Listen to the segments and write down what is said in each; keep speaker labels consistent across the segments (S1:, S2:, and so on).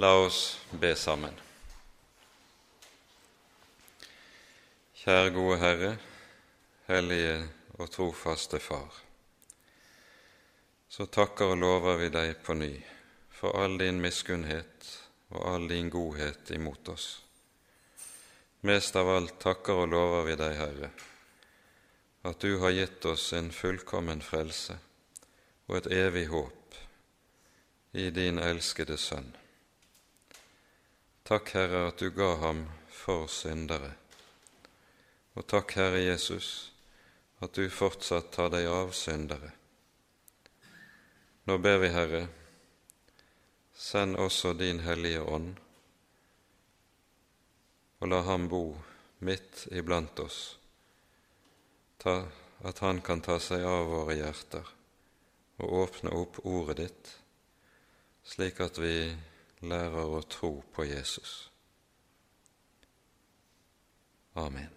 S1: La oss be sammen. Kjære gode Herre, hellige og trofaste Far. Så takker og lover vi deg på ny for all din miskunnhet og all din godhet imot oss. Mest av alt takker og lover vi deg, Herre, at du har gitt oss en fullkommen frelse og et evig håp i din elskede Sønn. Takk, Herre, at du ga ham for syndere. Og takk, Herre Jesus, at du fortsatt tar deg av syndere. Nå ber vi, Herre, send også din Hellige Ånd, og la ham bo midt iblant oss, ta, at han kan ta seg av våre hjerter og åpne opp ordet ditt, slik at vi lærer å tro på Jesus. Amen.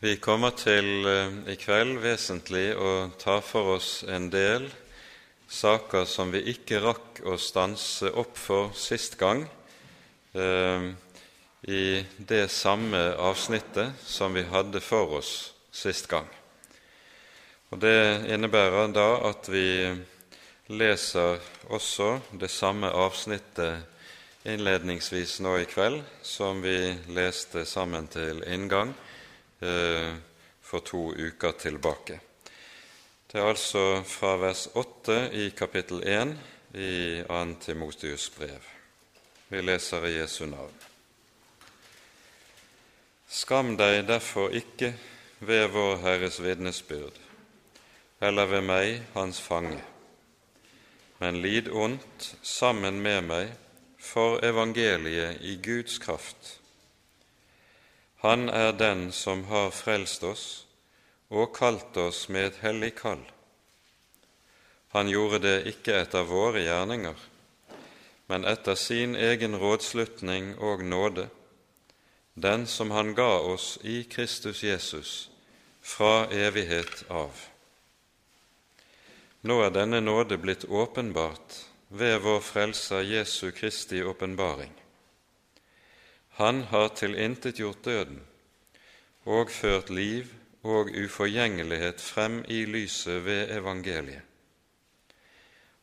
S1: Vi kommer til eh, i kveld vesentlig å ta for oss en del saker som vi ikke rakk å stanse opp for sist gang eh, i det samme avsnittet som vi hadde for oss sist gang. Og Det innebærer da at vi leser også det samme avsnittet innledningsvis nå i kveld som vi leste sammen til inngang eh, for to uker tilbake. Det er altså fra vers 8 i kapittel 1 i 2. Timotius brev. Vi leser i Jesu navn. Skam deg derfor ikke ved vår Herres vitnesbyrd, eller ved meg, hans fange, men lid ondt sammen med meg for evangeliet i Guds kraft. Han er den som har frelst oss og kalt oss med et hellig kall. Han gjorde det ikke etter våre gjerninger, men etter sin egen rådslutning og nåde, den som han ga oss i Kristus Jesus fra evighet av. Nå er denne nåde blitt åpenbart ved vår Frelser Jesu Kristi åpenbaring. Han har tilintetgjort døden og ført liv og uforgjengelighet frem i lyset ved evangeliet.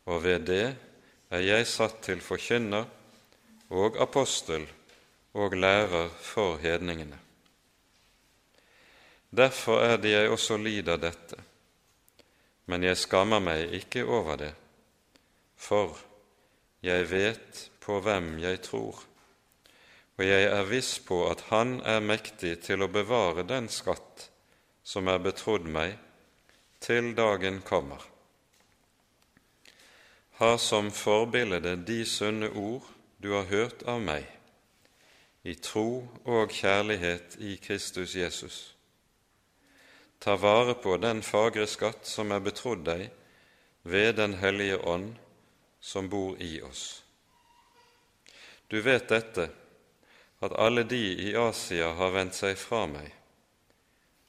S1: Og ved det er jeg satt til forkynner og apostel og lærer for hedningene. Derfor er det jeg også lider dette, men jeg skammer meg ikke over det, for jeg vet på hvem jeg tror, og jeg er viss på at Han er mektig til å bevare den skatt som er betrodd meg, til dagen kommer. Ha som forbilde de sunne ord du har hørt av meg, i tro og kjærlighet i Kristus Jesus. Ta vare på den fagre skatt som er betrodd deg ved Den hellige ånd som bor i oss. Du vet dette, at alle de i Asia har vendt seg fra meg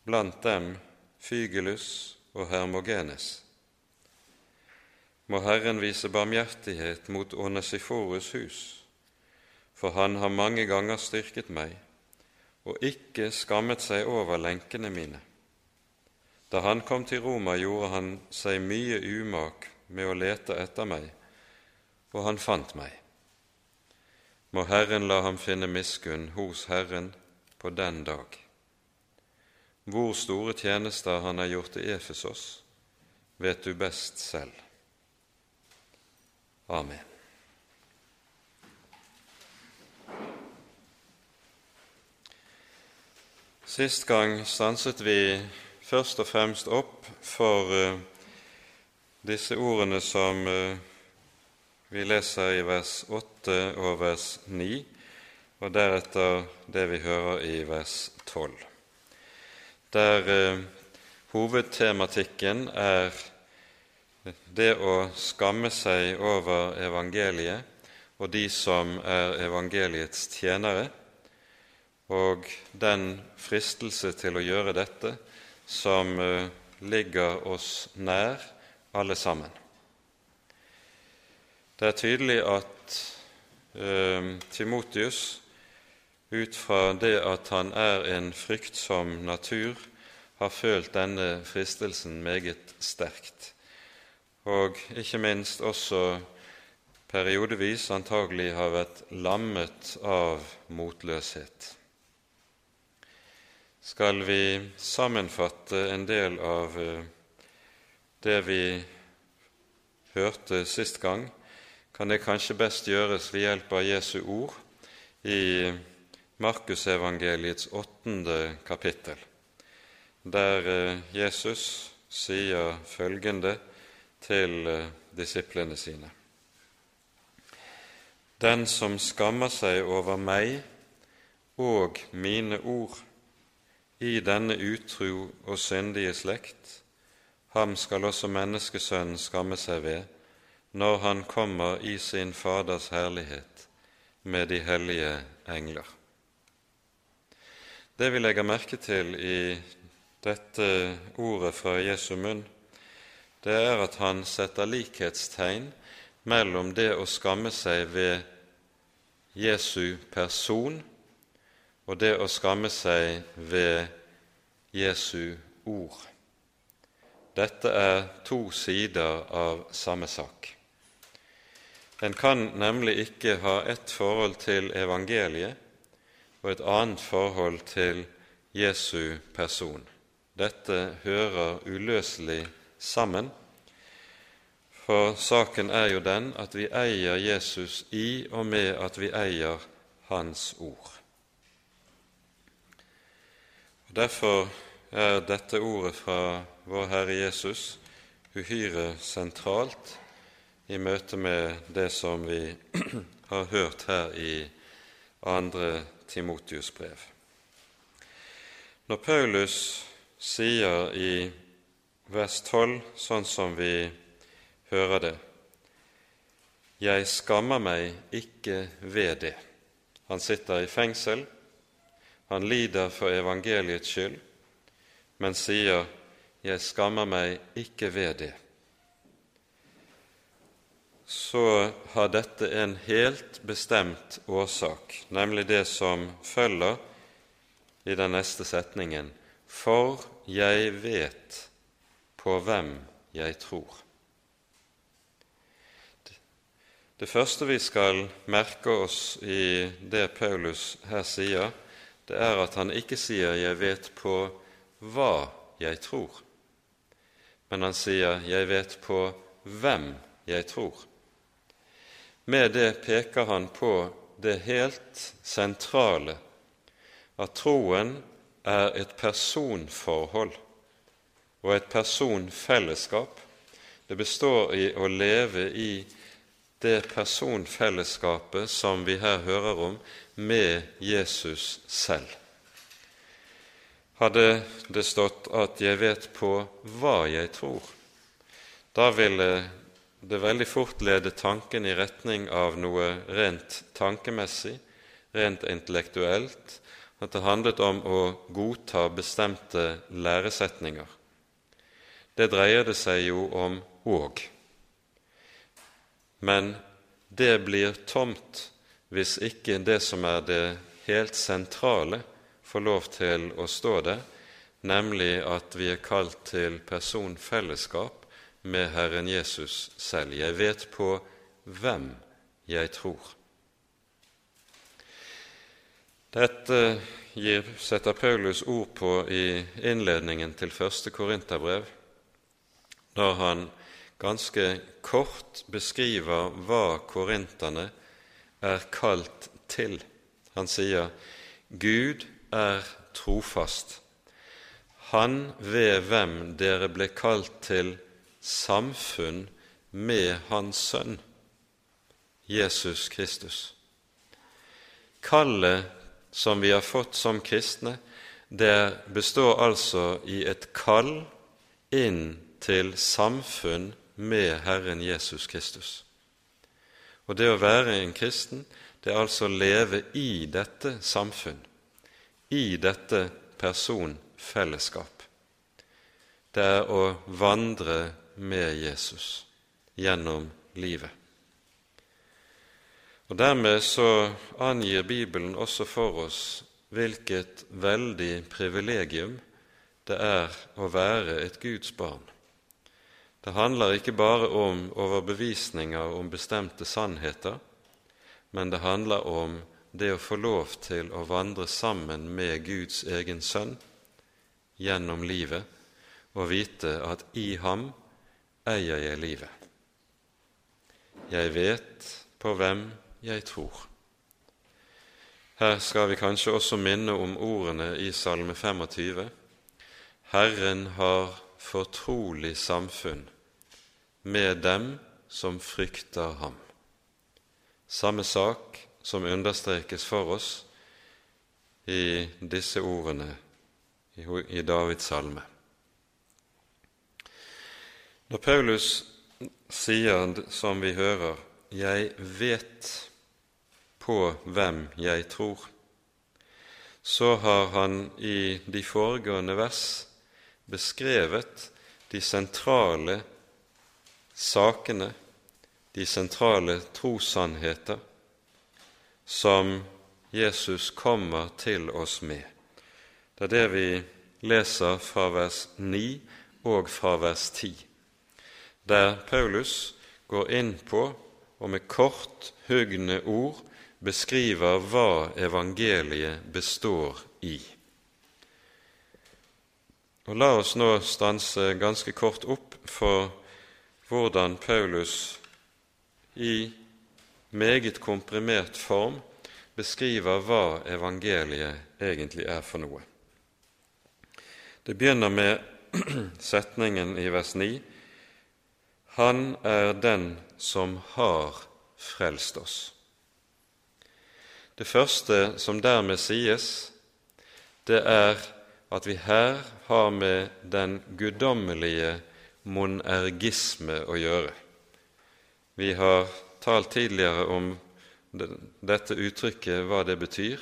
S1: blant dem Fygelus og Hermogenes. Må Herren vise barmhjertighet mot Onesiforus hus, for han har mange ganger styrket meg og ikke skammet seg over lenkene mine. Da han kom til Roma, gjorde han seg mye umak med å lete etter meg, og han fant meg. Må Herren la ham finne miskunn hos Herren på den dag. Hvor store tjenester han har gjort i Efesos, vet du best selv. Amen. Sist gang stanset vi først og fremst opp for uh, disse ordene som uh, vi leser i vers 8 og vers 9, og deretter det vi hører i vers 12 der eh, hovedtematikken er det å skamme seg over evangeliet og de som er evangeliets tjenere, og den fristelse til å gjøre dette som eh, ligger oss nær alle sammen. Det er tydelig at eh, Timotius, ut fra det at han er en fryktsom natur, har følt denne fristelsen meget sterkt, og ikke minst også periodevis antagelig har vært lammet av motløshet. Skal vi sammenfatte en del av eh, det vi hørte sist gang, kan det kanskje best gjøres ved hjelp av Jesu ord i Markusevangeliets åttende kapittel, der eh, Jesus sier følgende til eh, disiplene sine. Den som skammer seg over meg og mine ord i denne utro og syndige slekt, ham skal også menneskesønnen skamme seg ved når han kommer i sin Faders herlighet med de hellige engler. Det vi legger merke til i dette ordet fra Jesu munn, det er at han setter likhetstegn mellom det å skamme seg ved Jesu person og det å skamme seg ved Jesu ord. Dette er to sider av samme sak. En kan nemlig ikke ha ett forhold til evangeliet og et annet forhold til Jesu person. Dette hører uløselig sammen. For saken er jo den at vi eier Jesus i og med at vi eier Hans ord. Derfor er dette ordet fra vår Herre Jesus uhyre sentralt i møte med det som vi har hørt her i andre Timotius brev. Når Paulus sier i vers 12, sånn som vi hører det. Jeg skammer meg ikke ved det. Han sitter i fengsel, han lider for evangeliets skyld, men sier, 'Jeg skammer meg ikke ved det'. Så har dette en helt bestemt årsak, nemlig det som følger i den neste setningen, 'For jeg vet på hvem jeg tror'. Det første vi skal merke oss i det Paulus her sier, det er at han ikke sier 'jeg vet på hva jeg tror', men han sier 'jeg vet på hvem jeg tror'. Med det peker han på det helt sentrale, at troen er et personforhold og et personfellesskap. Det består i å leve i det personfellesskapet som vi her hører om, med Jesus selv. Hadde det stått at 'jeg vet på hva jeg tror', da ville det veldig fort lede tanken i retning av noe rent tankemessig, rent intellektuelt, at det handlet om å godta bestemte læresetninger. Det dreier det seg jo om òg. Men det blir tomt hvis ikke det som er det helt sentrale, får lov til å stå der, nemlig at vi er kalt til personfellesskap med Herren Jesus selv. Jeg vet på hvem jeg tror. Dette gir, setter Paulus ord på i innledningen til første Korinterbrev, da han ganske kort beskriver hva korinterne er kalt til. Han sier Gud er trofast, Han ved hvem dere ble kalt til samfunn med Hans Sønn, Jesus Kristus. Kallet som vi har fått som kristne, det består altså i et kall inn til samfunn med Herren Jesus Kristus. Og det å være en kristen, det er altså å leve i dette samfunn, i dette personfellesskap. Det er å vandre med Jesus gjennom livet. Og Dermed så angir Bibelen også for oss hvilket veldig privilegium det er å være et Guds barn. Det handler ikke bare om overbevisninger om bestemte sannheter, men det handler om det å få lov til å vandre sammen med Guds egen sønn gjennom livet og vite at i ham eier jeg livet. Jeg vet på hvem jeg tror. Her skal vi kanskje også minne om ordene i Salme 25. Herren har fortrolig samfunn med dem som frykter ham. Samme sak som understrekes for oss i disse ordene i Davids salme. Når Paulus sier, som vi hører, 'Jeg vet på hvem jeg tror', så har han i de foregående vers beskrevet de sentrale sakene, de sentrale trossannheter, som Jesus kommer til oss med. Det er det vi leser fra vers 9 og fra vers 10, der Paulus går inn på og med kort, hugne ord beskriver hva evangeliet består i. Og La oss nå stanse ganske kort opp for hvordan Paulus i meget komprimert form beskriver hva evangeliet egentlig er for noe. Det begynner med setningen i vers 9.: Han er den som har frelst oss. Det første som dermed sies, det er at vi her har med den guddommelige monergisme å gjøre. Vi har talt tidligere om dette uttrykket, hva det betyr.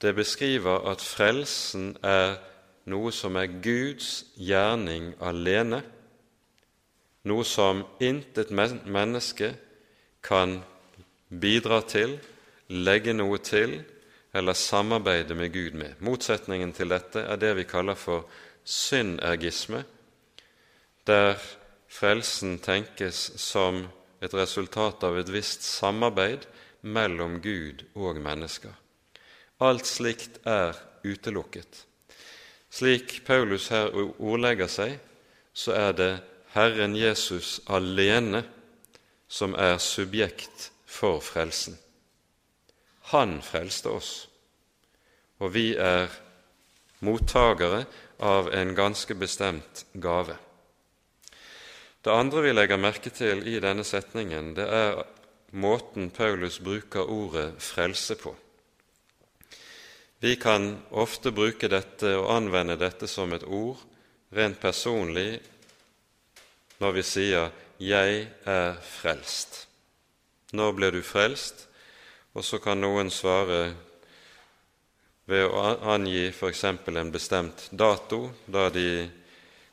S1: Det beskriver at frelsen er noe som er Guds gjerning alene, noe som intet menneske kan bidra til, legge noe til eller samarbeide med Gud med. Motsetningen til dette er det vi kaller for syndergisme, der frelsen tenkes som et resultat av et visst samarbeid mellom Gud og mennesker. Alt slikt er utelukket. Slik Paulus her ordlegger seg, så er det Herren Jesus alene som er subjekt for frelsen. Han frelste oss, og vi er mottagere av en ganske bestemt gave. Det andre vi legger merke til i denne setningen, det er måten Paulus bruker ordet 'frelse' på. Vi kan ofte bruke dette og anvende dette som et ord rent personlig når vi sier 'Jeg er frelst'. Når ble du frelst? Og så kan noen svare ved å angi f.eks. en bestemt dato da de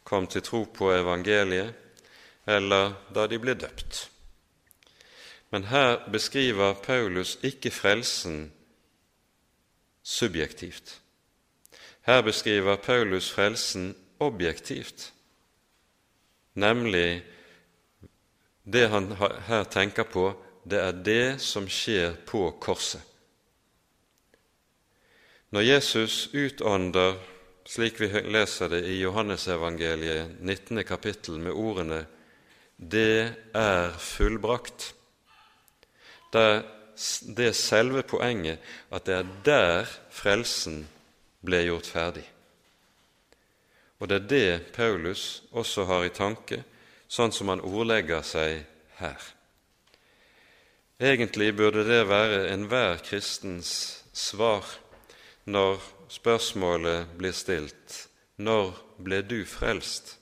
S1: kom til tro på evangeliet, eller da de ble døpt. Men her beskriver Paulus ikke frelsen subjektivt. Her beskriver Paulus frelsen objektivt, nemlig det han her tenker på, det er det som skjer på korset. Når Jesus utånder, slik vi leser det i Johannesevangeliet 19. kapittel, med ordene det er fullbrakt. Det er selve poenget at det er der frelsen ble gjort ferdig. Og det er det Paulus også har i tanke, sånn som han ordlegger seg her. Egentlig burde det være enhver kristens svar når spørsmålet blir stilt når ble du frelst?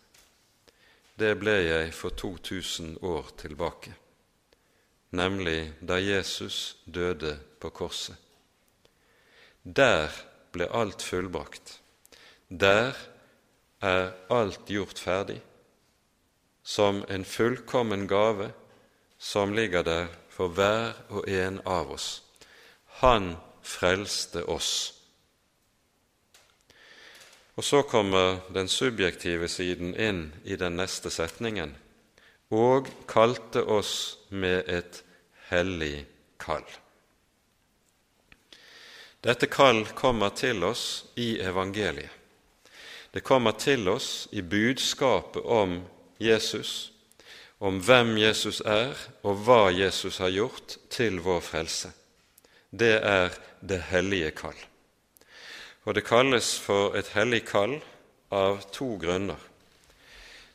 S1: det ble jeg for 2000 år tilbake. nemlig da Jesus døde på korset. Der ble alt fullbrakt. Der er alt gjort ferdig, som en fullkommen gave som ligger der for hver og en av oss. Han frelste oss. Og så kommer den subjektive siden inn i den neste setningen og kalte oss med et hellig kall. Dette kall kommer til oss i evangeliet. Det kommer til oss i budskapet om Jesus, om hvem Jesus er, og hva Jesus har gjort til vår frelse. Det er det hellige kall. Og det kalles for et hellig kall av to grunner.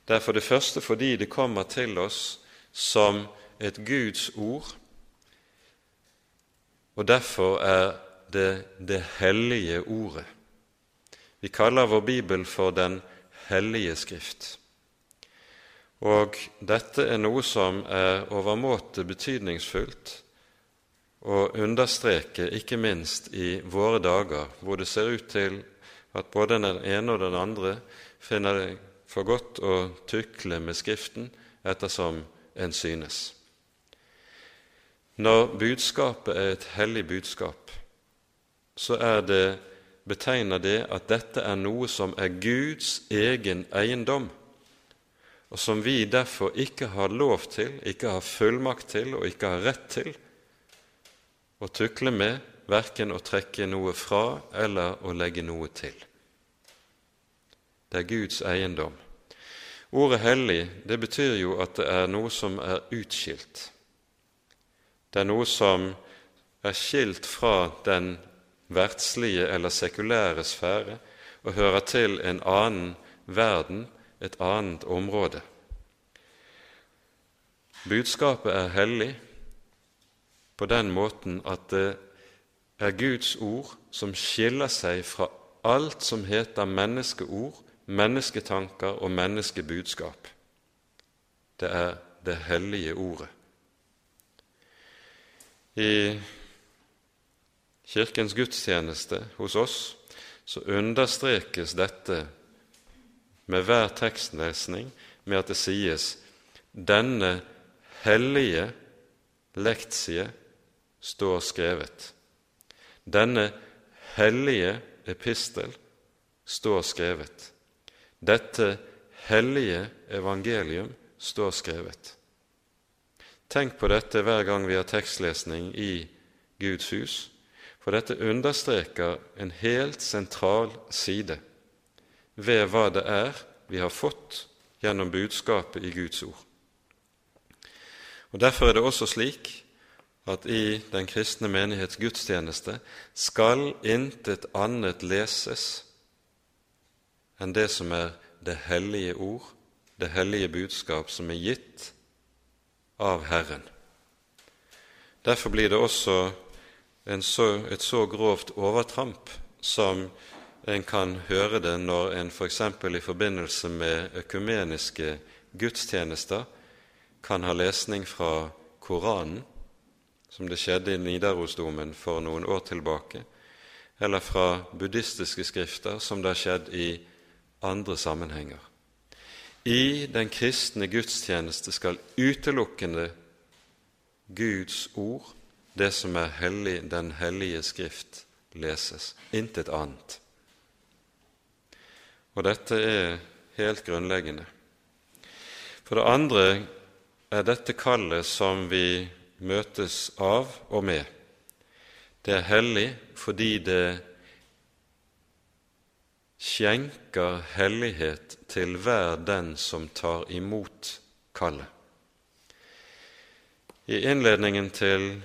S1: Det er for det første fordi det kommer til oss som et Guds ord, og derfor er det det hellige ordet. Vi kaller vår Bibel for Den hellige Skrift. Og dette er noe som er overmåte betydningsfullt å understreke, ikke minst i våre dager, hvor det ser ut til at både den ene og den andre finner det for godt å tukle med Skriften ettersom en synes. Når budskapet er et hellig budskap, så er det betegner det at dette er noe som er Guds egen eiendom, og som vi derfor ikke har lov til, ikke har fullmakt til og ikke har rett til å tukle med, verken å trekke noe fra eller å legge noe til. Det er Guds eiendom. Ordet hellig det betyr jo at det er noe som er utskilt. Det er noe som er skilt fra den verdslige eller sekulære sfære og hører til en annen verden, et annet område. Budskapet er hellig på den måten at det er Guds ord som skiller seg fra alt som heter menneskeord mennesketanker og menneskebudskap. Det er det hellige ordet. I Kirkens gudstjeneste hos oss så understrekes dette med hver tekstlesning med at det sies 'denne hellige lektie står skrevet'. Denne hellige epistel står skrevet. Dette hellige evangelium står skrevet. Tenk på dette hver gang vi har tekstlesning i Guds hus, for dette understreker en helt sentral side ved hva det er vi har fått gjennom budskapet i Guds ord. Og Derfor er det også slik at i den kristne menighets gudstjeneste skal intet annet leses enn det som er det hellige ord, det hellige budskap som er gitt av Herren. Derfor blir det også så, et så grovt overtramp som en kan høre det når en f.eks. For i forbindelse med økumeniske gudstjenester kan ha lesning fra Koranen, som det skjedde i Nidarosdomen for noen år tilbake, eller fra buddhistiske skrifter, som det har skjedd i andre sammenhenger. I den kristne gudstjeneste skal utelukkende Guds ord, det som er hellig, Den hellige Skrift, leses. Intet annet. Og dette er helt grunnleggende. For det andre er dette kallet som vi møtes av og med. Det er hellig fordi det skjenker hellighet til hver den som tar imot kallet. I innledningen til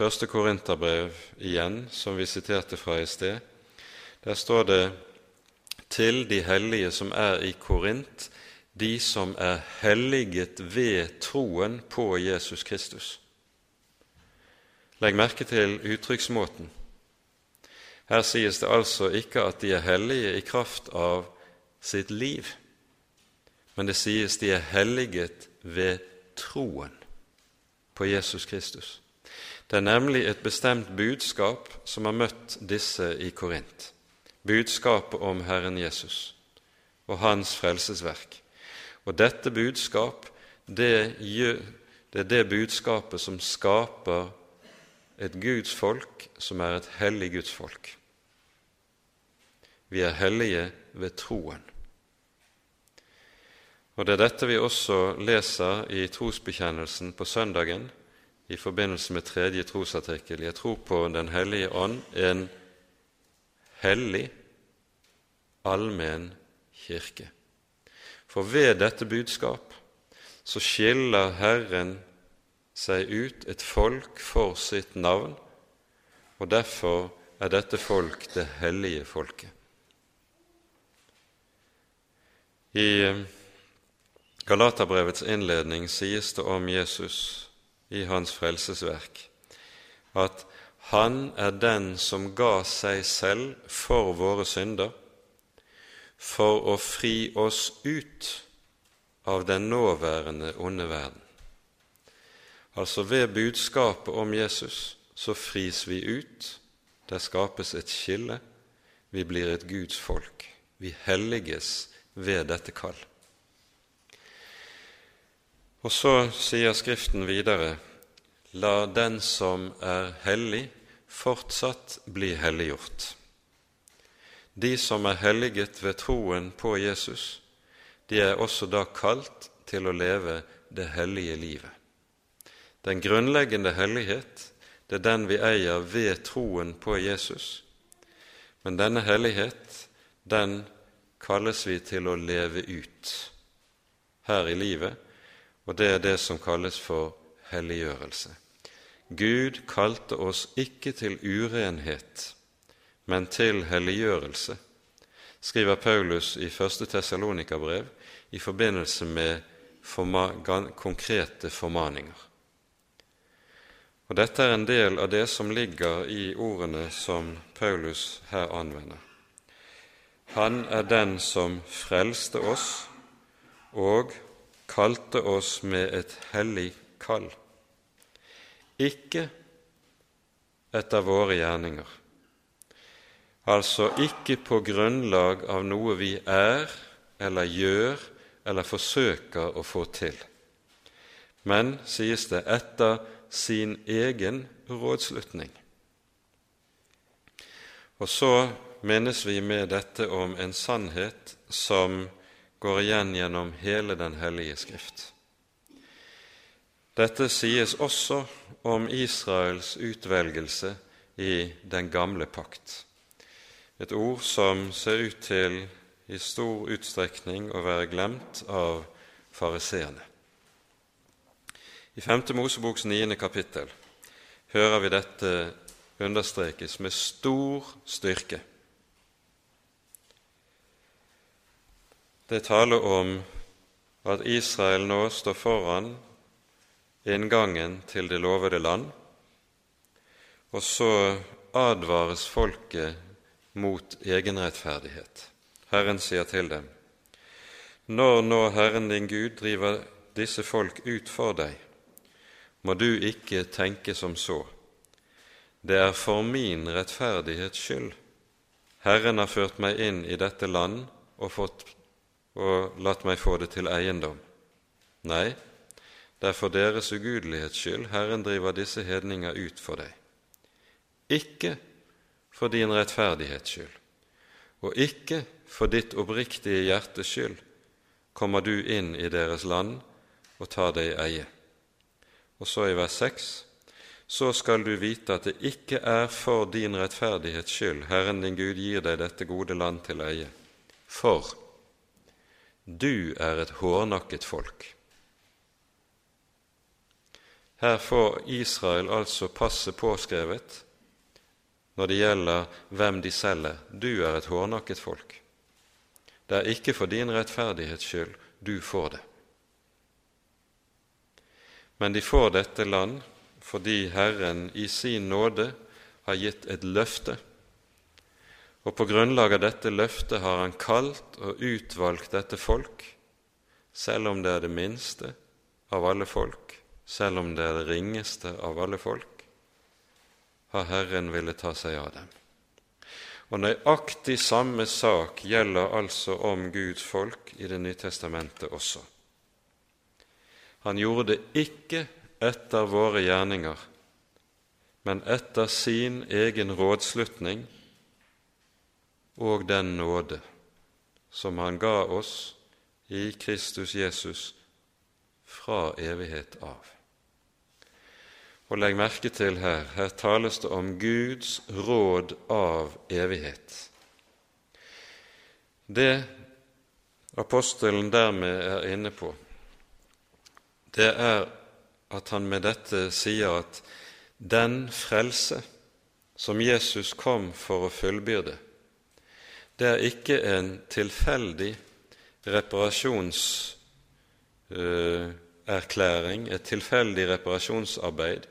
S1: første Korinterbrev igjen, som vi siterte fra i sted, der står det til de hellige som er i Korint, de som er helliget ved troen på Jesus Kristus. Legg merke til uttrykksmåten. Her sies det altså ikke at de er hellige i kraft av sitt liv, men det sies de er helliget ved troen på Jesus Kristus. Det er nemlig et bestemt budskap som har møtt disse i Korint. Budskapet om Herren Jesus og Hans frelsesverk. Og dette budskap, det, det er det budskapet som skaper et Guds folk som er et hellig Guds folk. Vi er hellige ved troen. Og Det er dette vi også leser i trosbekjennelsen på søndagen i forbindelse med tredje trosartikkel. Jeg tror på Den hellige ånd, en hellig, allmenn kirke. For ved dette budskap så skiller Herren seg ut et folk for sitt navn, og derfor er dette folk det hellige folket. I Galaterbrevets innledning sies det om Jesus i hans frelsesverk at han er den som ga seg selv for våre synder, for å fri oss ut av den nåværende onde verden. Altså ved budskapet om Jesus så fris vi ut, der skapes et skille, vi blir et Guds folk, vi helliges ved dette kall. Og så sier Skriften videre La den som er hellig, fortsatt bli helliggjort. De som er helliget ved troen på Jesus, de er også da kalt til å leve det hellige livet. Den grunnleggende hellighet, det er den vi eier ved troen på Jesus. Men denne hellighet, den kalles vi til å leve ut her i livet og det er det som kalles for helliggjørelse. Gud kalte oss ikke til urenhet, men til helliggjørelse, skriver Paulus i 1. Tessalonika-brev i forbindelse med forma konkrete formaninger. Og Dette er en del av det som ligger i ordene som Paulus her anvender. Han er den som frelste oss og kalte oss med et hellig kall, ikke etter våre gjerninger, altså ikke på grunnlag av noe vi er eller gjør eller forsøker å få til, men, sies det, etter sin egen rådslutning. Og så minnes vi med dette om en sannhet som går igjen gjennom hele Den hellige Skrift. Dette sies også om Israels utvelgelse i den gamle pakt, et ord som ser ut til i stor utstrekning å være glemt av fariseerne. I 5. Moseboks 9. kapittel hører vi dette understrekes med stor styrke. Det taler om at Israel nå står foran inngangen til det lovede land, og så advares folket mot egenrettferdighet. Herren sier til dem, Når nå Herren din Gud driver disse folk ut for deg, må du ikke tenke som så. Det er for min rettferdighets skyld Herren har ført meg inn i dette land og fått og latt meg få det til eiendom. Nei, det er for deres ugudelighets skyld Herren driver disse hedninger ut for deg. Ikke for din rettferdighets skyld, og ikke for ditt oppriktige hjertes skyld kommer du inn i deres land og tar deg i eie. Og så i vers 6.: Så skal du vite at det ikke er for din rettferdighets skyld Herren din Gud gir deg dette gode land til eie. For du er et hårnakket folk. Her får Israel altså passet påskrevet når det gjelder hvem de selger. Du er et hårnakket folk. Det er ikke for din rettferdighets skyld du får det. Men de får dette land fordi Herren i sin nåde har gitt et løfte og på grunnlag av dette løftet har han kalt og utvalgt dette folk, selv om det er det minste av alle folk selv om det er det ringeste av alle folk, har Herren ville ta seg av dem. Og nøyaktig samme sak gjelder altså om Guds folk i Det nye testamentet også. Han gjorde det ikke etter våre gjerninger, men etter sin egen rådslutning og den nåde som han ga oss i Kristus Jesus fra evighet av. Og legg merke til her, her tales det om Guds råd av evighet. Det apostelen dermed er inne på, det er at han med dette sier at den frelse som Jesus kom for å fullbyrde, det er ikke en tilfeldig reparasjonserklæring, et tilfeldig reparasjonsarbeid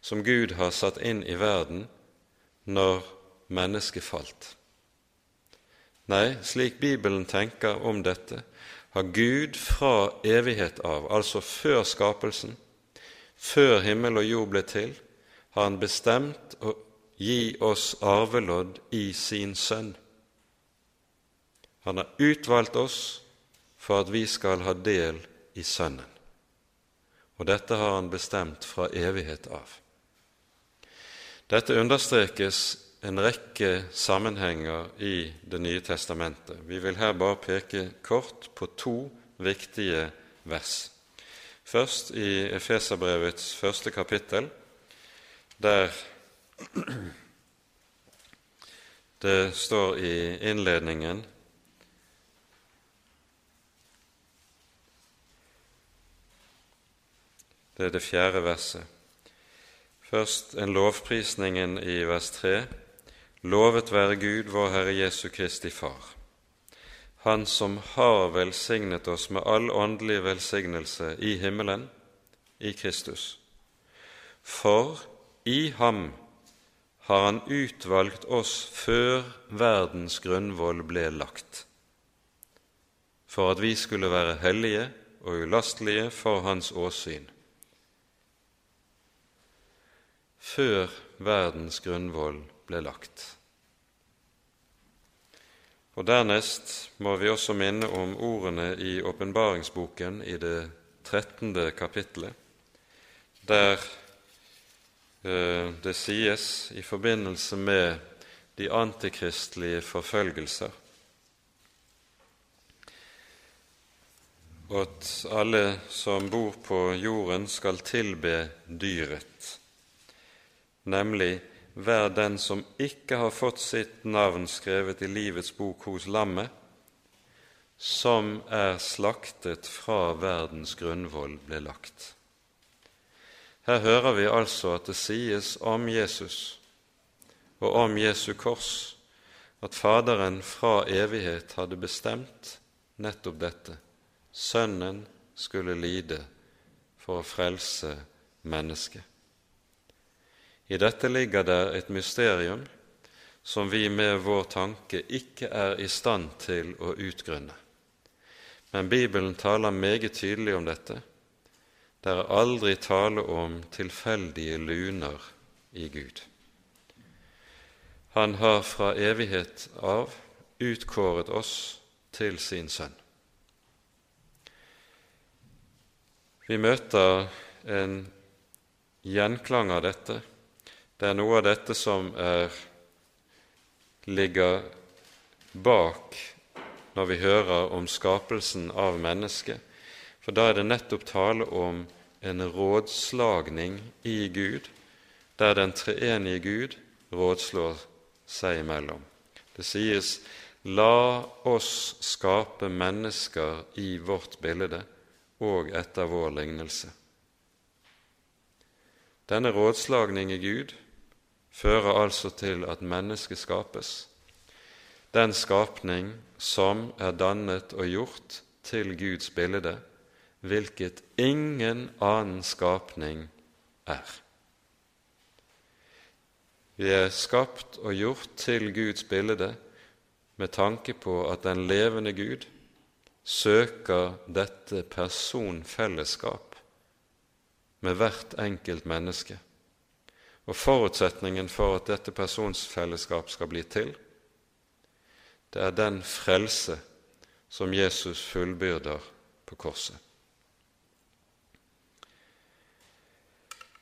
S1: som Gud har satt inn i verden når mennesket falt. Nei, slik Bibelen tenker om dette, har Gud fra evighet av, altså før skapelsen, før himmel og jord ble til, har Han bestemt å gi oss arvelodd i sin Sønn. Han har utvalgt oss for at vi skal ha del i Sønnen. Og dette har han bestemt fra evighet av. Dette understrekes en rekke sammenhenger i Det nye testamentet. Vi vil her bare peke kort på to viktige vers. Først i Efeserbrevets første kapittel, der det står i innledningen Det er det fjerde verset. Først en lovprisningen i vers 3. Lovet være Gud, vår Herre Jesu Kristi Far, Han som har velsignet oss med all åndelig velsignelse i himmelen, i Kristus. For i ham har Han utvalgt oss før verdens grunnvoll ble lagt, for at vi skulle være hellige og ulastelige for Hans åsyn før verdens grunnvoll ble lagt. Og Dernest må vi også minne om ordene i åpenbaringsboken i det trettende kapittelet, der eh, det sies i forbindelse med de antikristelige forfølgelser at alle som bor på jorden, skal tilbe dyret nemlig hver den som ikke har fått sitt navn skrevet i livets bok hos lammet, som er slaktet fra verdens grunnvoll ble lagt. Her hører vi altså at det sies om Jesus og om Jesu kors at Faderen fra evighet hadde bestemt nettopp dette. Sønnen skulle lide for å frelse mennesket. I dette ligger det et mysterium som vi med vår tanke ikke er i stand til å utgrunne. Men Bibelen taler meget tydelig om dette. Det er aldri tale om tilfeldige luner i Gud. Han har fra evighet av utkåret oss til sin sønn. Vi møter en gjenklang av dette det er noe av dette som er, ligger bak når vi hører om skapelsen av mennesket, for da er det nettopp tale om en rådslagning i Gud, der den treenige Gud rådslår seg imellom. Det sies 'La oss skape mennesker i vårt bilde og etter vår lignelse'. Denne rådslagning i Gud fører altså til at mennesket skapes, den skapning som er dannet og gjort til Guds bilde, hvilket ingen annen skapning er. Vi er skapt og gjort til Guds bilde med tanke på at den levende Gud søker dette personfellesskap med hvert enkelt menneske. Og forutsetningen for at dette personsfellesskap skal bli til, det er den frelse som Jesus fullbyrder på korset.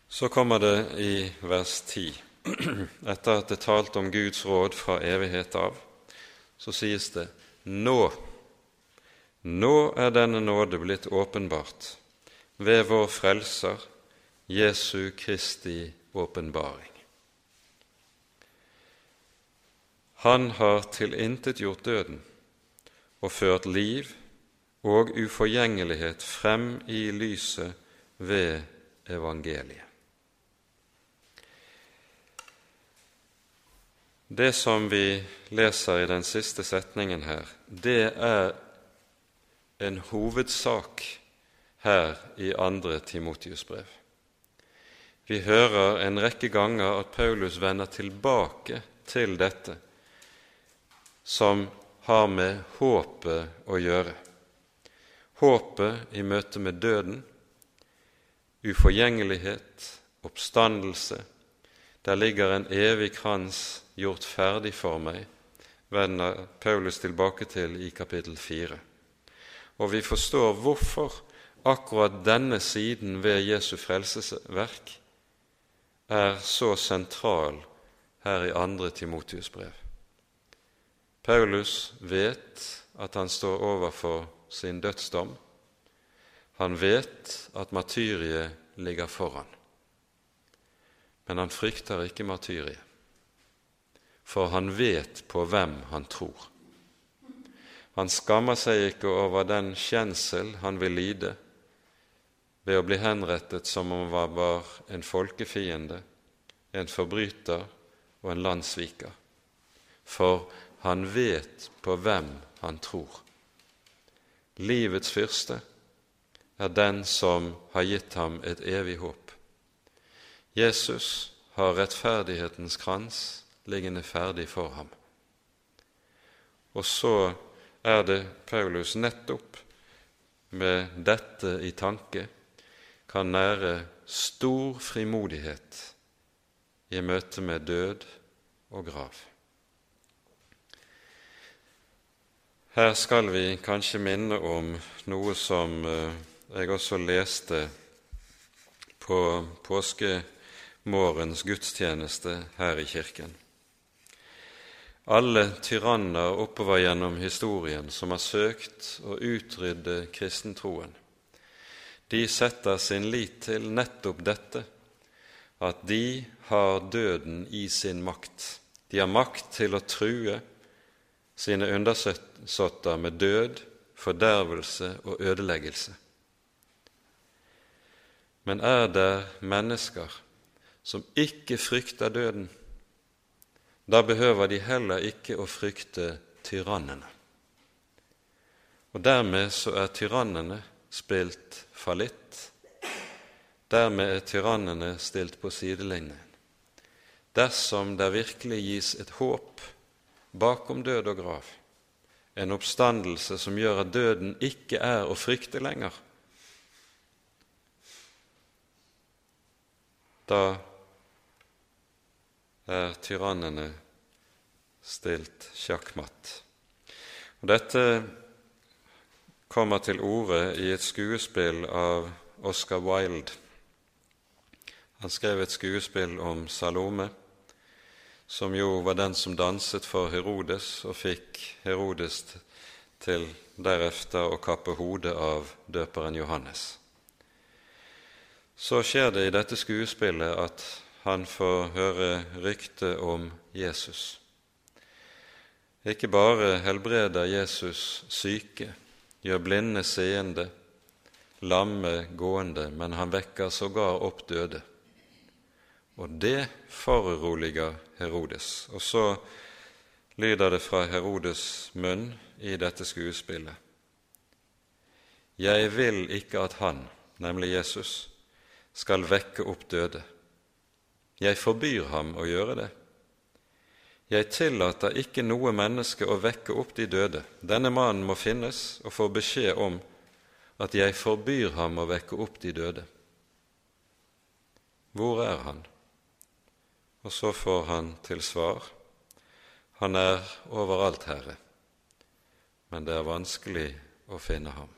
S1: Så kommer det i vers 10, etter at det er talt om Guds råd fra evighet av, så sies det nå, nå er denne nåde blitt åpenbart ved vår Frelser Jesu Kristi åpenbaring. Han har tilintetgjort døden og ført liv og uforgjengelighet frem i lyset ved evangeliet. Det som vi leser i den siste setningen her, det er en hovedsak her i andre Timotius brev. Vi hører en rekke ganger at Paulus vender tilbake til dette som har med håpet å gjøre. Håpet i møte med døden, uforgjengelighet, oppstandelse. Der ligger en evig krans gjort ferdig for meg, vender Paulus tilbake til i kapittel 4. Og vi forstår hvorfor akkurat denne siden ved Jesu frelsesverk er så sentral her i andre Timotius brev. Paulus vet at han står overfor sin dødsdom. Han vet at martyriet ligger foran. Men han frykter ikke martyriet, for han vet på hvem han tror. Han skammer seg ikke over den kjensel han vil lide ved å bli henrettet som om han var en folkefiende, en forbryter og en landssviker. For han vet på hvem han tror. Livets fyrste er den som har gitt ham et evig håp. Jesus har rettferdighetens krans liggende ferdig for ham. Og så er det Paulus nettopp med dette i tanke kan nære stor frimodighet i møte med død og grav. Her skal vi kanskje minne om noe som eh, jeg også leste på påskemorgens gudstjeneste her i kirken. Alle tyranner oppover gjennom historien som har søkt å utrydde kristentroen, de setter sin lit til nettopp dette, at de har døden i sin makt. De har makt til å true sine undersåtter med død, fordervelse og ødeleggelse. Men er det mennesker som ikke frykter døden, da behøver de heller ikke å frykte tyrannene. Og dermed så er tyrannene spilt fallitt. Dermed er tyrannene stilt på sidelinjen. Dersom det virkelig gis et håp bakom død og grav, en oppstandelse som gjør at døden ikke er å frykte lenger, da er tyrannene stilt sjakkmatt. Og Dette kommer til orde i et skuespill av Oscar Wilde. Han skrev et skuespill om Salome, som jo var den som danset for Herodes og fikk Herodes til deretter å kappe hodet av døperen Johannes. Så skjer det i dette skuespillet at han får høre rykte om Jesus. Ikke bare helbreder Jesus syke, gjør blinde seende, lamme gående, men han vekker sågar opp døde. Og det foruroliger Herodes. Og så lyder det fra Herodes' munn i dette skuespillet. Jeg vil ikke at han, nemlig Jesus, skal vekke opp døde. Jeg forbyr ham å gjøre det. Jeg tillater ikke noe menneske å vekke opp de døde. Denne mannen må finnes og få beskjed om at jeg forbyr ham å vekke opp de døde. Hvor er han? Og så får han til svar Han er overalt, Herre, men det er vanskelig å finne ham.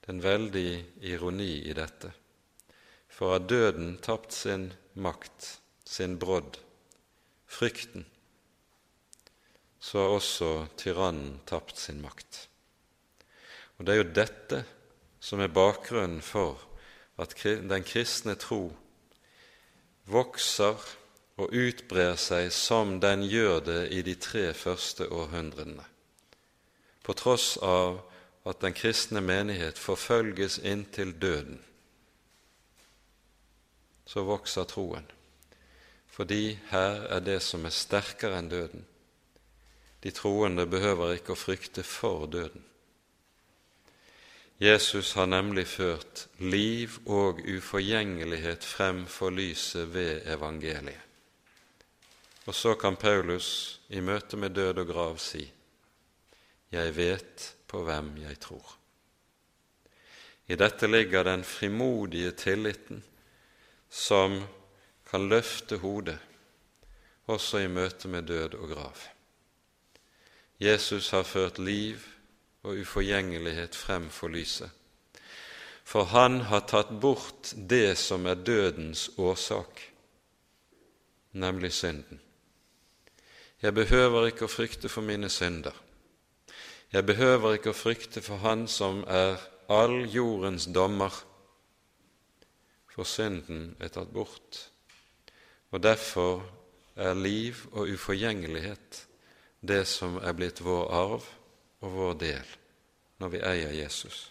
S1: Det er en veldig ironi i dette, for har døden tapt sin makt, sin brodd, frykten, så har også tyrannen tapt sin makt. Og Det er jo dette som er bakgrunnen for at den kristne tro vokser og utbrer seg som den gjør det i de tre første århundrene, på tross av at den kristne menighet forfølges inntil døden. Så vokser troen, fordi her er det som er sterkere enn døden. De troende behøver ikke å frykte for døden. Jesus har nemlig ført liv og uforgjengelighet frem for lyset ved evangeliet. Og så kan Paulus i møte med død og grav si:" Jeg vet på hvem jeg tror. I dette ligger den frimodige tilliten som kan løfte hodet også i møte med død og grav. Jesus har ført liv og uforgjengelighet frem for lyset. For han har tatt bort det som er dødens årsak, nemlig synden. Jeg behøver ikke å frykte for mine synder. Jeg behøver ikke å frykte for Han som er all jordens dommer, for synden er tatt bort. Og derfor er liv og uforgjengelighet det som er blitt vår arv og vår del når vi eier Jesus.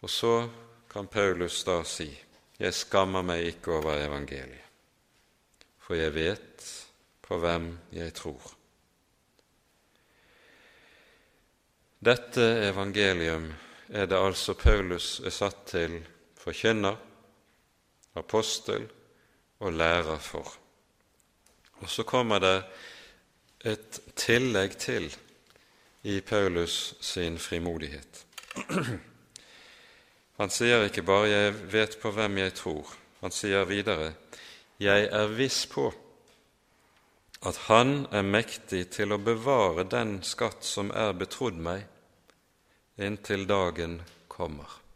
S1: Og så kan Paulus da si, 'Jeg skammer meg ikke over evangeliet, for jeg vet på hvem jeg tror'. Dette evangelium er det altså Paulus er satt til forkynner, apostel og lærer for. Og så kommer det et tillegg til i Paulus sin frimodighet. Han sier ikke bare 'jeg vet på hvem jeg tror', han sier videre 'jeg er viss på' at Han er mektig til å bevare den skatt som er betrodd meg, inntil dagen kommer.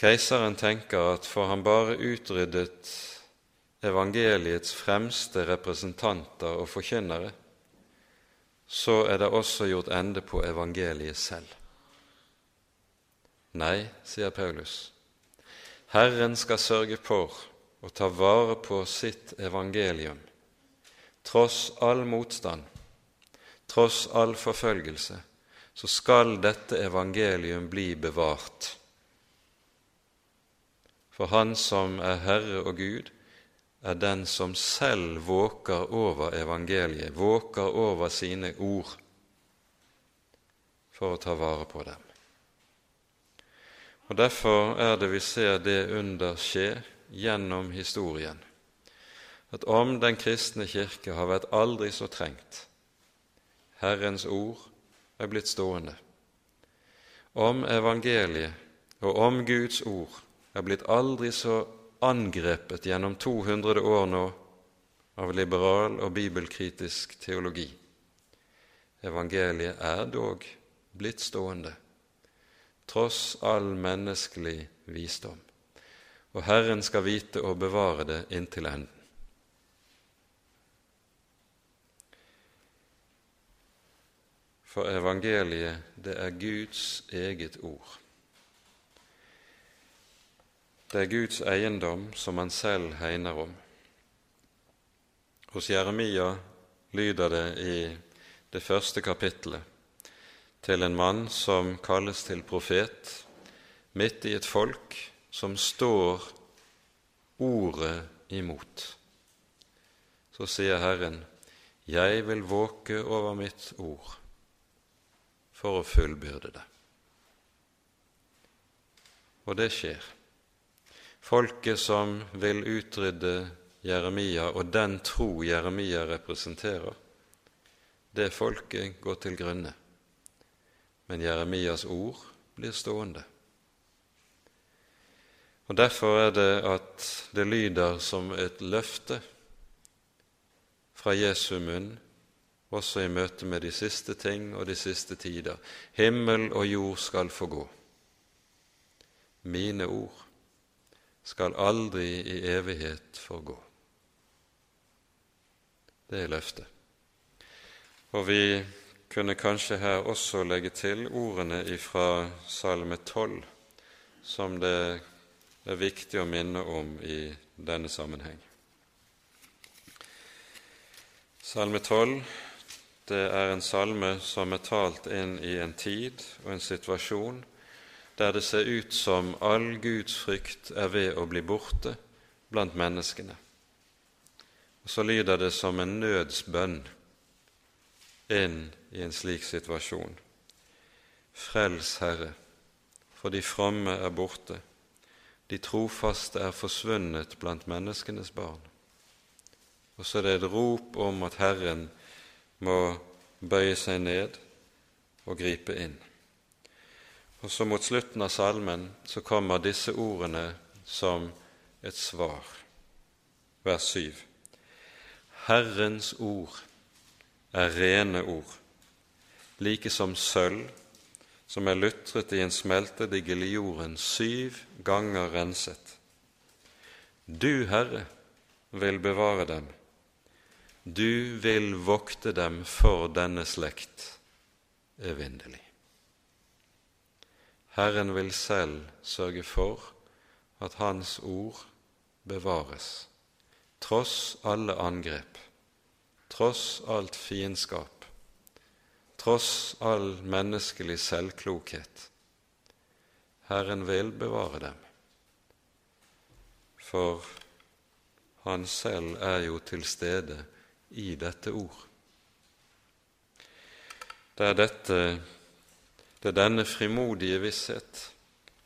S1: Keiseren tenker at får han bare utryddet evangeliets fremste representanter og forkynnere, så er det også gjort ende på evangeliet selv. Nei, sier Paulus, Herren skal sørge for å ta vare på sitt evangelium, tross all motstand, tross all forfølgelse, så skal dette evangelium bli bevart. For Han som er Herre og Gud, er den som selv våker over evangeliet, våker over sine ord, for å ta vare på dem. Og Derfor er det vi ser det under skje gjennom historien, at om Den kristne kirke har vært aldri så trengt, Herrens ord er blitt stående. Om evangeliet og om Guds ord er blitt aldri så angrepet gjennom 200 år nå av liberal og bibelkritisk teologi. Evangeliet er dog blitt stående, tross all menneskelig visdom, og Herren skal vite å bevare det inntil enden. For evangeliet, det er Guds eget ord. Det er Guds eiendom som han selv hegner om. Hos Jeremia lyder det i det første kapittelet til en mann som kalles til profet, midt i et folk som står ordet imot. Så sier Herren, Jeg vil våke over mitt ord for å fullbyrde det. Og det skjer folket som vil utrydde Jeremia og den tro Jeremia representerer, det folket går til grunne. Men Jeremias ord blir stående. Og Derfor er det at det lyder som et løfte fra Jesu munn, også i møte med de siste ting og de siste tider. Himmel og jord skal få gå. Mine ord skal aldri i evighet forgå. Det er løftet. Og vi kunne kanskje her også legge til ordene fra Salme 12, som det er viktig å minne om i denne sammenheng. Salme 12 det er en salme som er talt inn i en tid og en situasjon der det ser ut som all Guds frykt er ved å bli borte blant menneskene. Og Så lyder det som en nødsbønn inn i en slik situasjon. Frels, Herre, for de fromme er borte, de trofaste er forsvunnet blant menneskenes barn. Og så er det et rop om at Herren må bøye seg ned og gripe inn. Og så mot slutten av salmen så kommer disse ordene som et svar. Vers 7. Herrens ord er rene ord, like som sølv som er lutret i en smeltedigel i jorden, syv ganger renset. Du, Herre, vil bevare dem. Du vil vokte dem for denne slekt evinnelig. Herren vil selv sørge for at Hans ord bevares, tross alle angrep, tross alt fiendskap, tross all menneskelig selvklokhet. Herren vil bevare dem, for Han selv er jo til stede i dette ord. Det er dette det er denne frimodige visshet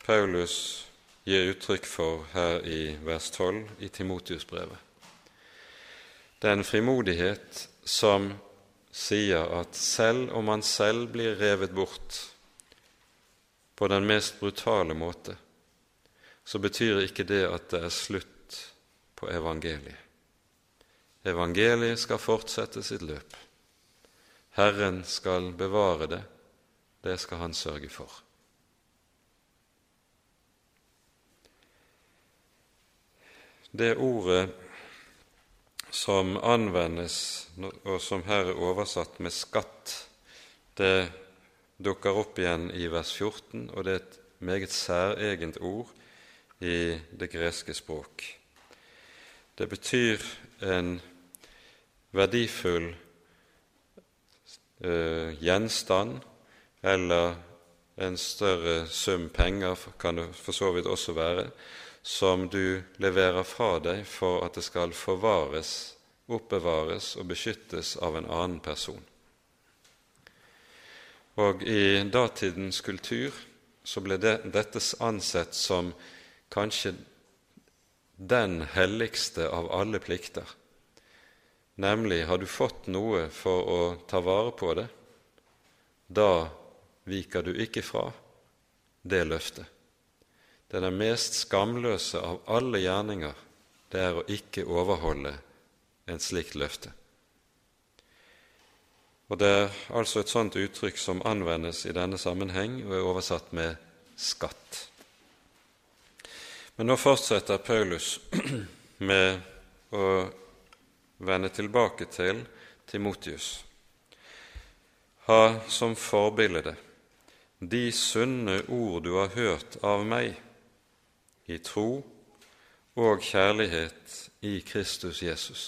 S1: Paulus gir uttrykk for her i vers 12 i Timotius-brevet. Det er en frimodighet som sier at selv om man selv blir revet bort på den mest brutale måte, så betyr ikke det at det er slutt på evangeliet. Evangeliet skal fortsette sitt løp. Herren skal bevare det det skal han sørge for. Det ordet som anvendes, og som her er oversatt med 'skatt', det dukker opp igjen i vers 14, og det er et meget særegent ord i det greske språk. Det betyr en verdifull eh, gjenstand eller en større sum penger kan det for så vidt også være, som du leverer fra deg for at det skal forvares, oppbevares og beskyttes av en annen person. Og i datidens kultur så ble det, dette ansett som kanskje den helligste av alle plikter. Nemlig har du fått noe for å ta vare på det, da viker du ikke fra det løftet. Det er det mest skamløse av alle gjerninger, det er å ikke overholde en slikt løfte. Og Det er altså et sånt uttrykk som anvendes i denne sammenheng og er oversatt med skatt. Men nå fortsetter Paulus med å vende tilbake til Timotius. Ha som forbilde de sunne ord du har hørt av meg, i tro og kjærlighet i Kristus Jesus.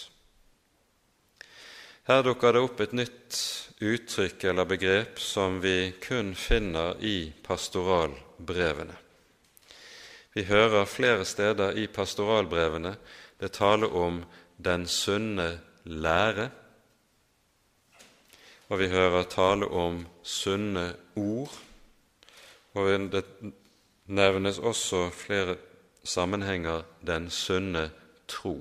S1: Her dukker det opp et nytt uttrykk eller begrep som vi kun finner i pastoralbrevene. Vi hører flere steder i pastoralbrevene det tale om den sunne lære, og vi hører tale om sunne ord og det nevnes også flere sammenhenger den sunne tro.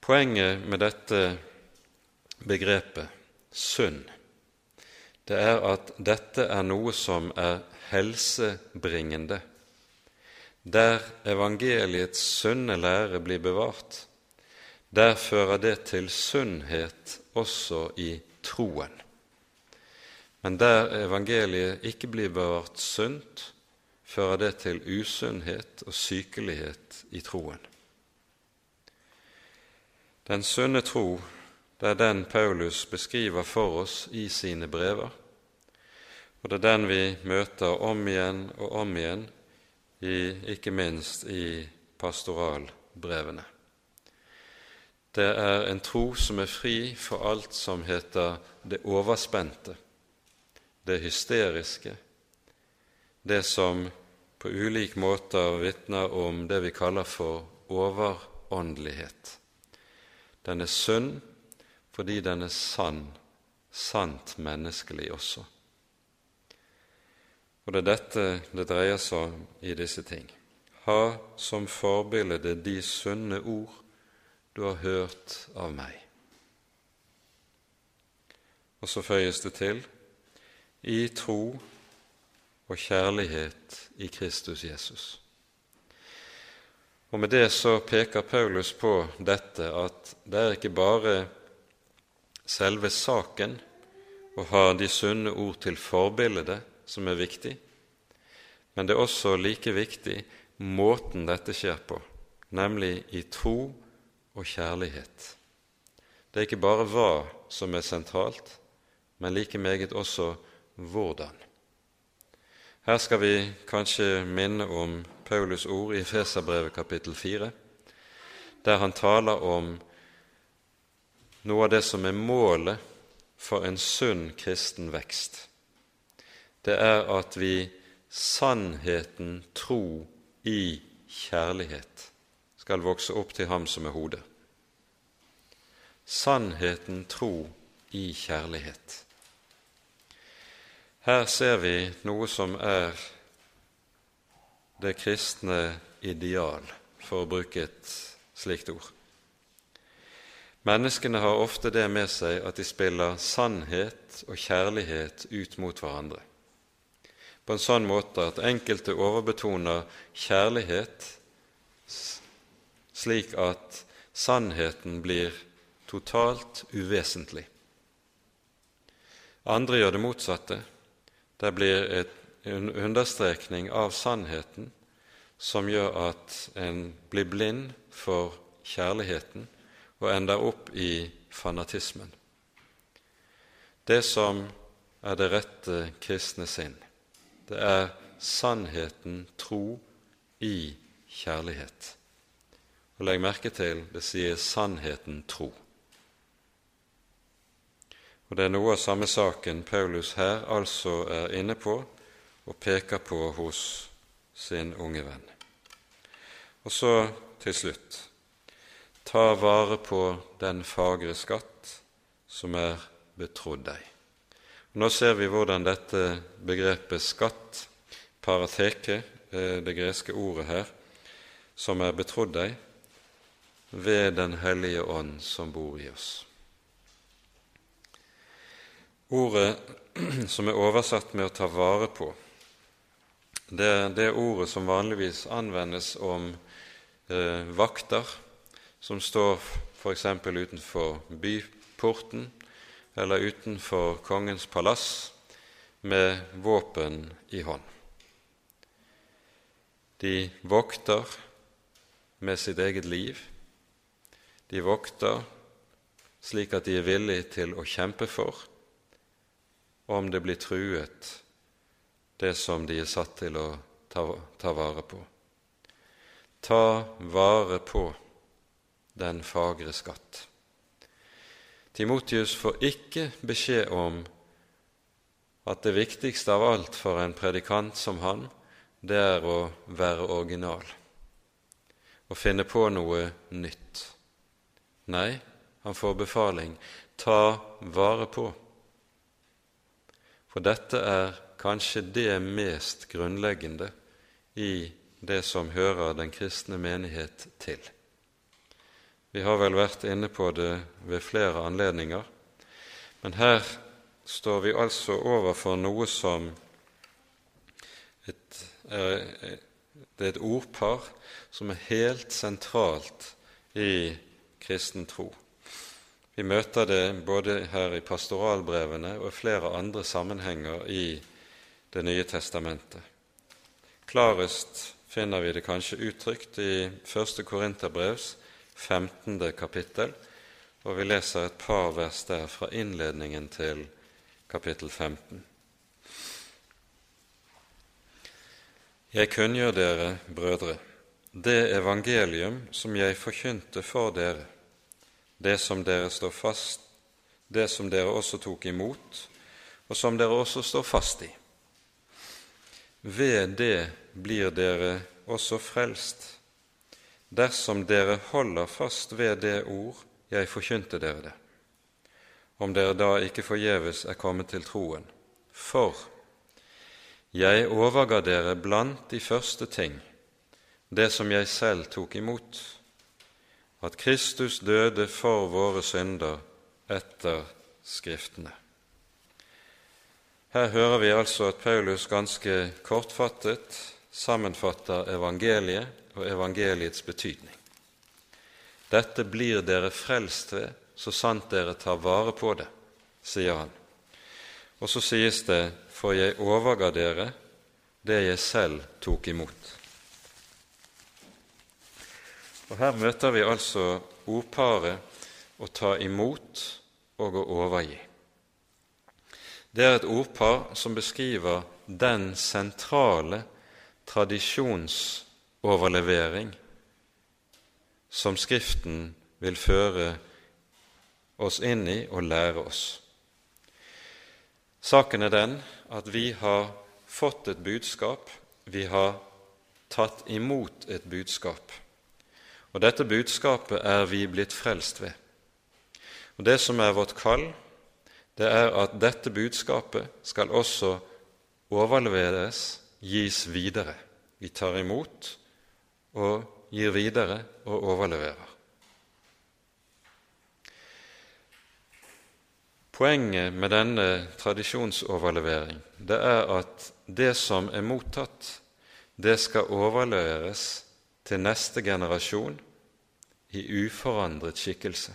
S1: Poenget med dette begrepet sunn, det er at dette er noe som er helsebringende. Der evangeliets sunne lære blir bevart, der fører det til sunnhet også i troen. Men der evangeliet ikke blir bevart sunt, fører det til usunnhet og sykelighet i troen. Den sunne tro, det er den Paulus beskriver for oss i sine brever, og det er den vi møter om igjen og om igjen, i, ikke minst i pastoralbrevene. Det er en tro som er fri for alt som heter det overspente, det hysteriske, det som på ulik måter vitner om det vi kaller for overåndelighet. Den er sunn fordi den er sann, sant menneskelig også. Og det er dette det dreier seg om i disse ting. Ha som forbilde de sunne ord du har hørt av meg. Og så føyes det til i tro og kjærlighet i Kristus Jesus. Og Med det så peker Paulus på dette at det er ikke bare selve saken å ha de sunne ord til forbilde som er viktig, men det er også like viktig måten dette skjer på, nemlig i tro og kjærlighet. Det er ikke bare hva som er sentralt, men like meget også hvordan. Her skal vi kanskje minne om Paulus ord i Feserbrevet kapittel 4, der han taler om noe av det som er målet for en sunn kristen vekst. Det er at vi sannheten tro i kjærlighet skal vokse opp til ham som er hodet. Sannheten tro i kjærlighet. Her ser vi noe som er det kristne ideal, for å bruke et slikt ord. Menneskene har ofte det med seg at de spiller sannhet og kjærlighet ut mot hverandre, på en sånn måte at enkelte overbetoner kjærlighet slik at sannheten blir totalt uvesentlig. Andre gjør det motsatte. Det blir en understrekning av sannheten som gjør at en blir blind for kjærligheten og ender opp i fanatismen. Det som er det rette kristne sinn, det er sannheten tro i kjærlighet. Og legg merke til det sier sannheten tro. Og Det er noe av samme saken Paulus her altså er inne på og peker på hos sin unge venn. Og så til slutt ta vare på den fagre skatt som er betrodd deg. Nå ser vi hvordan dette begrepet skatt, parateke, det greske ordet her, som er betrodd deg, ved Den hellige ånd som bor i oss. Ordet som er oversatt med 'å ta vare på', det er det ordet som vanligvis anvendes om eh, vakter som står f.eks. utenfor byporten eller utenfor kongens palass med våpen i hånd. De vokter med sitt eget liv. De vokter slik at de er villige til å kjempe for om det blir truet, det som de er satt til å ta, ta vare på. Ta vare på den fagre skatt. Timotius får ikke beskjed om at det viktigste av alt for en predikant som han, det er å være original, å finne på noe nytt. Nei, han får befaling ta vare på for dette er kanskje det mest grunnleggende i det som hører den kristne menighet til. Vi har vel vært inne på det ved flere anledninger, men her står vi altså overfor noe som et, det er et ordpar som er helt sentralt i kristen tro. Vi møter det både her i pastoralbrevene og flere andre sammenhenger i Det nye testamentet. Klarest finner vi det kanskje uttrykt i 1. Korinterbrevs 15. kapittel, og vi leser et par vers der fra innledningen til kapittel 15. Jeg kunngjør dere, brødre, det evangelium som jeg forkynte for dere, det som dere står fast, det som dere også tok imot, og som dere også står fast i. Ved det blir dere også frelst, dersom dere holder fast ved det ord jeg forkynte dere det, om dere da ikke forgjeves er kommet til troen. For jeg overga dere blant de første ting det som jeg selv tok imot, at Kristus døde for våre synder etter Skriftene. Her hører vi altså at Paulus ganske kortfattet sammenfatter evangeliet og evangeliets betydning. Dette blir dere frelst ved så sant dere tar vare på det, sier han. Og så sies det, for jeg overga dere det jeg selv tok imot. Og Her møter vi altså ordparet å ta imot og å overgi. Det er et ordpar som beskriver den sentrale tradisjonsoverlevering som Skriften vil føre oss inn i og lære oss. Saken er den at vi har fått et budskap, vi har tatt imot et budskap. Og dette budskapet er vi blitt frelst ved. Og Det som er vårt kall, det er at dette budskapet skal også overleveres, gis videre. Vi tar imot og gir videre og overleverer. Poenget med denne tradisjonsoverlevering det er at det som er mottatt, det skal overleveres til neste generasjon i uforandret skikkelse.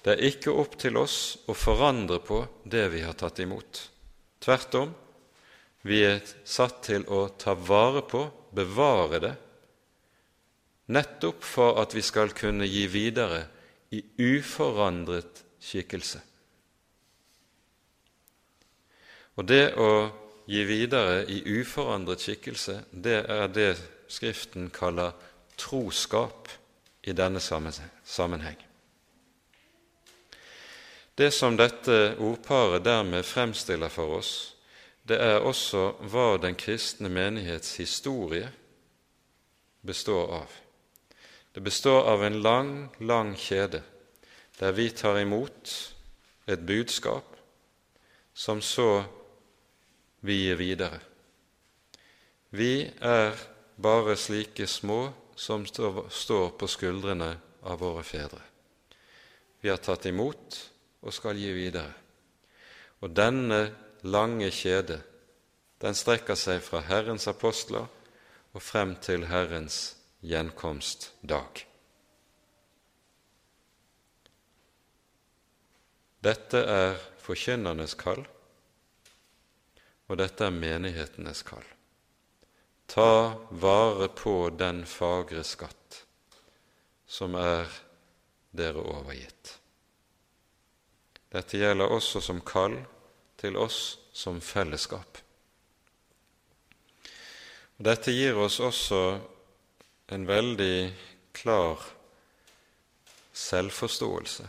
S1: Det er ikke opp til oss å forandre på det vi har tatt imot. Tvert om, vi er satt til å ta vare på, bevare det, nettopp for at vi skal kunne gi videre i uforandret skikkelse. Og det å gi videre i uforandret skikkelse, det er det Skriften kaller troskap i denne sammenheng. Det som dette ordparet dermed fremstiller for oss, det er også hva den kristne menighets historie består av. Det består av en lang, lang kjede der vi tar imot et budskap som så vi gir videre. Vi er bare slike små som står på skuldrene av våre fedre. Vi har tatt imot og skal gi videre. Og denne lange kjede, den strekker seg fra Herrens apostler og frem til Herrens gjenkomstdag. Dette er forkynnernes kall, og dette er menighetenes kall. Ta vare på den fagre skatt som er dere overgitt. Dette gjelder også som kall til oss som fellesskap. Dette gir oss også en veldig klar selvforståelse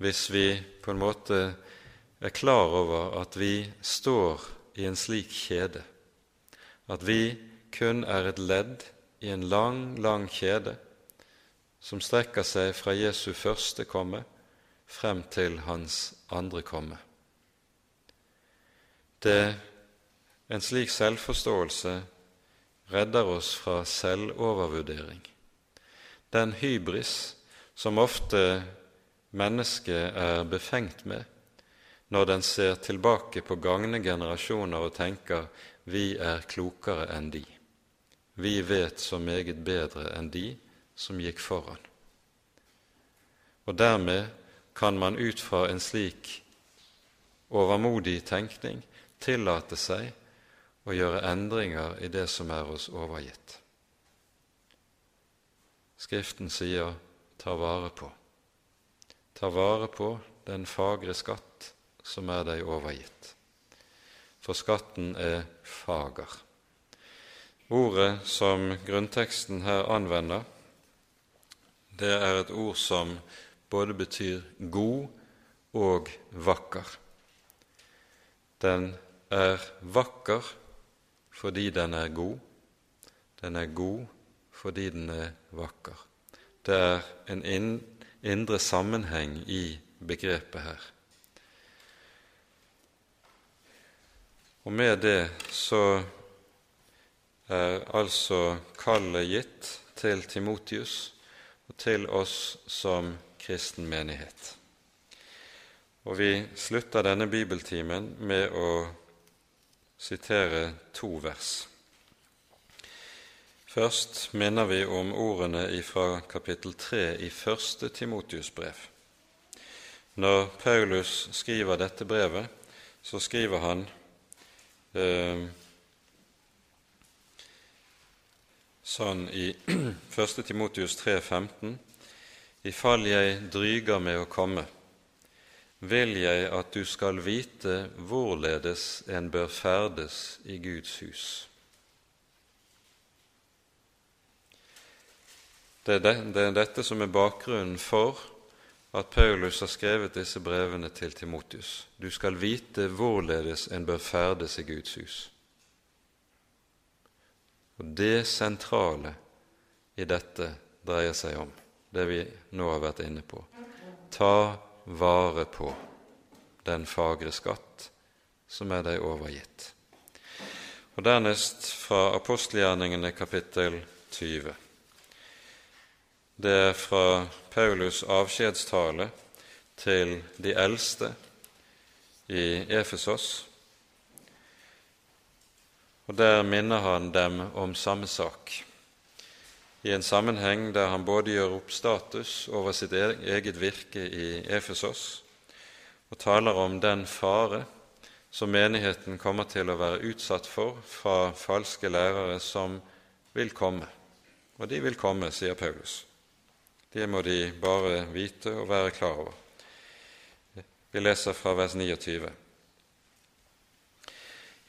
S1: hvis vi på en måte er klar over at vi står i en slik kjede, at vi kun er et ledd i en lang, lang kjede som strekker seg fra Jesu første komme frem til hans andre komme. Det, en slik selvforståelse redder oss fra selvovervurdering. Den hybris som ofte mennesket er befengt med, når den ser tilbake på gagne generasjoner og tenker vi er klokere enn de. Vi vet så meget bedre enn de som gikk foran. Og dermed kan man ut fra en slik overmodig tenkning tillate seg å gjøre endringer i det som er oss overgitt. Skriften sier 'ta vare på'. Ta vare på den fagre skatt som er deg overgitt. For skatten er fager. Ordet som grunnteksten her anvender, det er et ord som både betyr god og vakker. Den er vakker fordi den er god. Den er god fordi den er vakker. Det er en indre sammenheng i begrepet her. Og med det så er altså kallet gitt til Timotius og til oss som kristen menighet. Og vi slutter denne bibeltimen med å sitere to vers. Først minner vi om ordene fra kapittel 3 i første Timotius brev. Når Paulus skriver dette brevet, så skriver han eh, sånn i 1. Timotius 3, 15, i jeg dryger med å komme, vil jeg at du skal vite hvorledes en bør ferdes i Guds hus. Det er dette som er bakgrunnen for at Paulus har skrevet disse brevene til Timotius. Du skal vite hvorledes en bør ferdes i Guds hus. Og Det sentrale i dette dreier seg om det vi nå har vært inne på. Ta vare på den fagre skatt som er deg overgitt. Og Dernest fra apostelgjerningene kapittel 20. Det er fra Paulus' avskjedstale til de eldste i Efesos. Og Der minner han dem om samme sak i en sammenheng der han både gjør opp status over sitt e- eget virke i Efesos og taler om den fare som menigheten kommer til å være utsatt for fra falske lærere som vil komme. Og de vil komme, sier Paulus. Det må de bare vite og være klar over. Vi leser fra vers 29.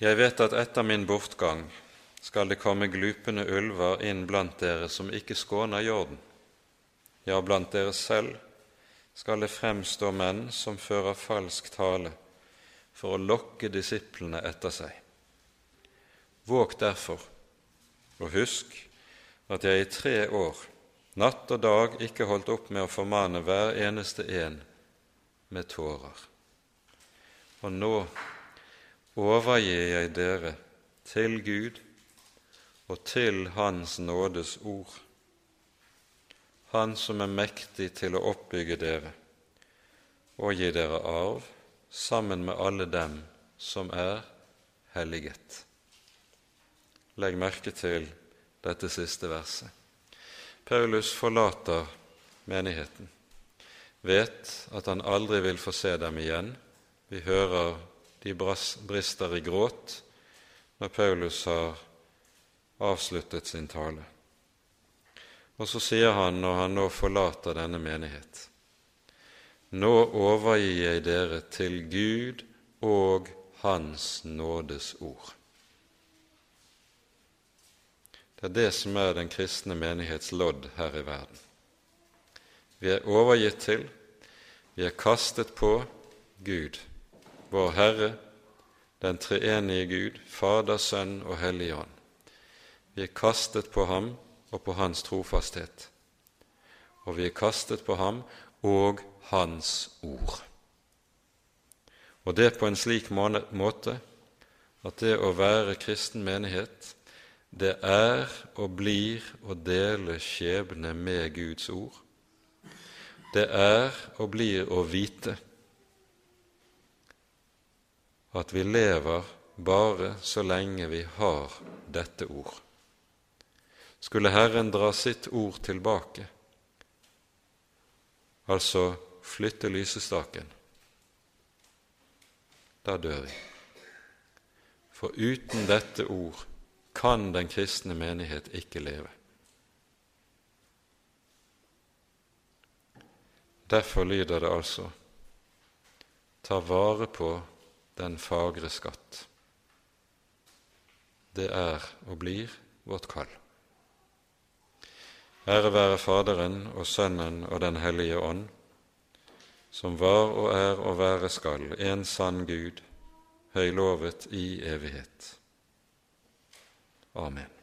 S1: Jeg vet at etter min bortgang skal det komme glupende ulver inn blant dere som ikke skåner jorden. Ja, blant dere selv skal det fremstå menn som fører falsk tale, for å lokke disiplene etter seg. Våg derfor, og husk at jeg i tre år, natt og dag, ikke holdt opp med å formane hver eneste en med tårer. Og nå overgir jeg dere til Gud og til Hans nådes ord, Han som er mektig til å oppbygge dere og gi dere arv sammen med alle dem som er helliget. Legg merke til dette siste verset. Paulus forlater menigheten, vet at han aldri vil få se dem igjen. Vi hører de brister i gråt når Paulus har avsluttet sin tale. Og så sier han når han nå forlater denne menighet Nå overgir jeg dere til Gud og Hans nådes ord. Det er det som er den kristne menighets lodd her i verden. Vi er overgitt til, vi er kastet på Gud, vår Herre, den treenige Gud, Fader, Sønn og Hellig Ånd. Vi er kastet på ham og på hans trofasthet. Og vi er kastet på ham og hans ord. Og det på en slik måte at det å være kristen menighet, det er og blir å dele skjebne med Guds ord. Det er og blir å vite at vi lever bare så lenge vi har dette ord. Skulle Herren dra sitt ord tilbake, altså flytte lysestaken, da dør vi. For uten dette ord kan den kristne menighet ikke leve. Derfor lyder det altså ta vare på den fagre skatt. Det er og blir vårt kall. Ære være Faderen og Sønnen og Den hellige ånd, som var og er og være skal, en sann Gud, høylovet i evighet. Amen.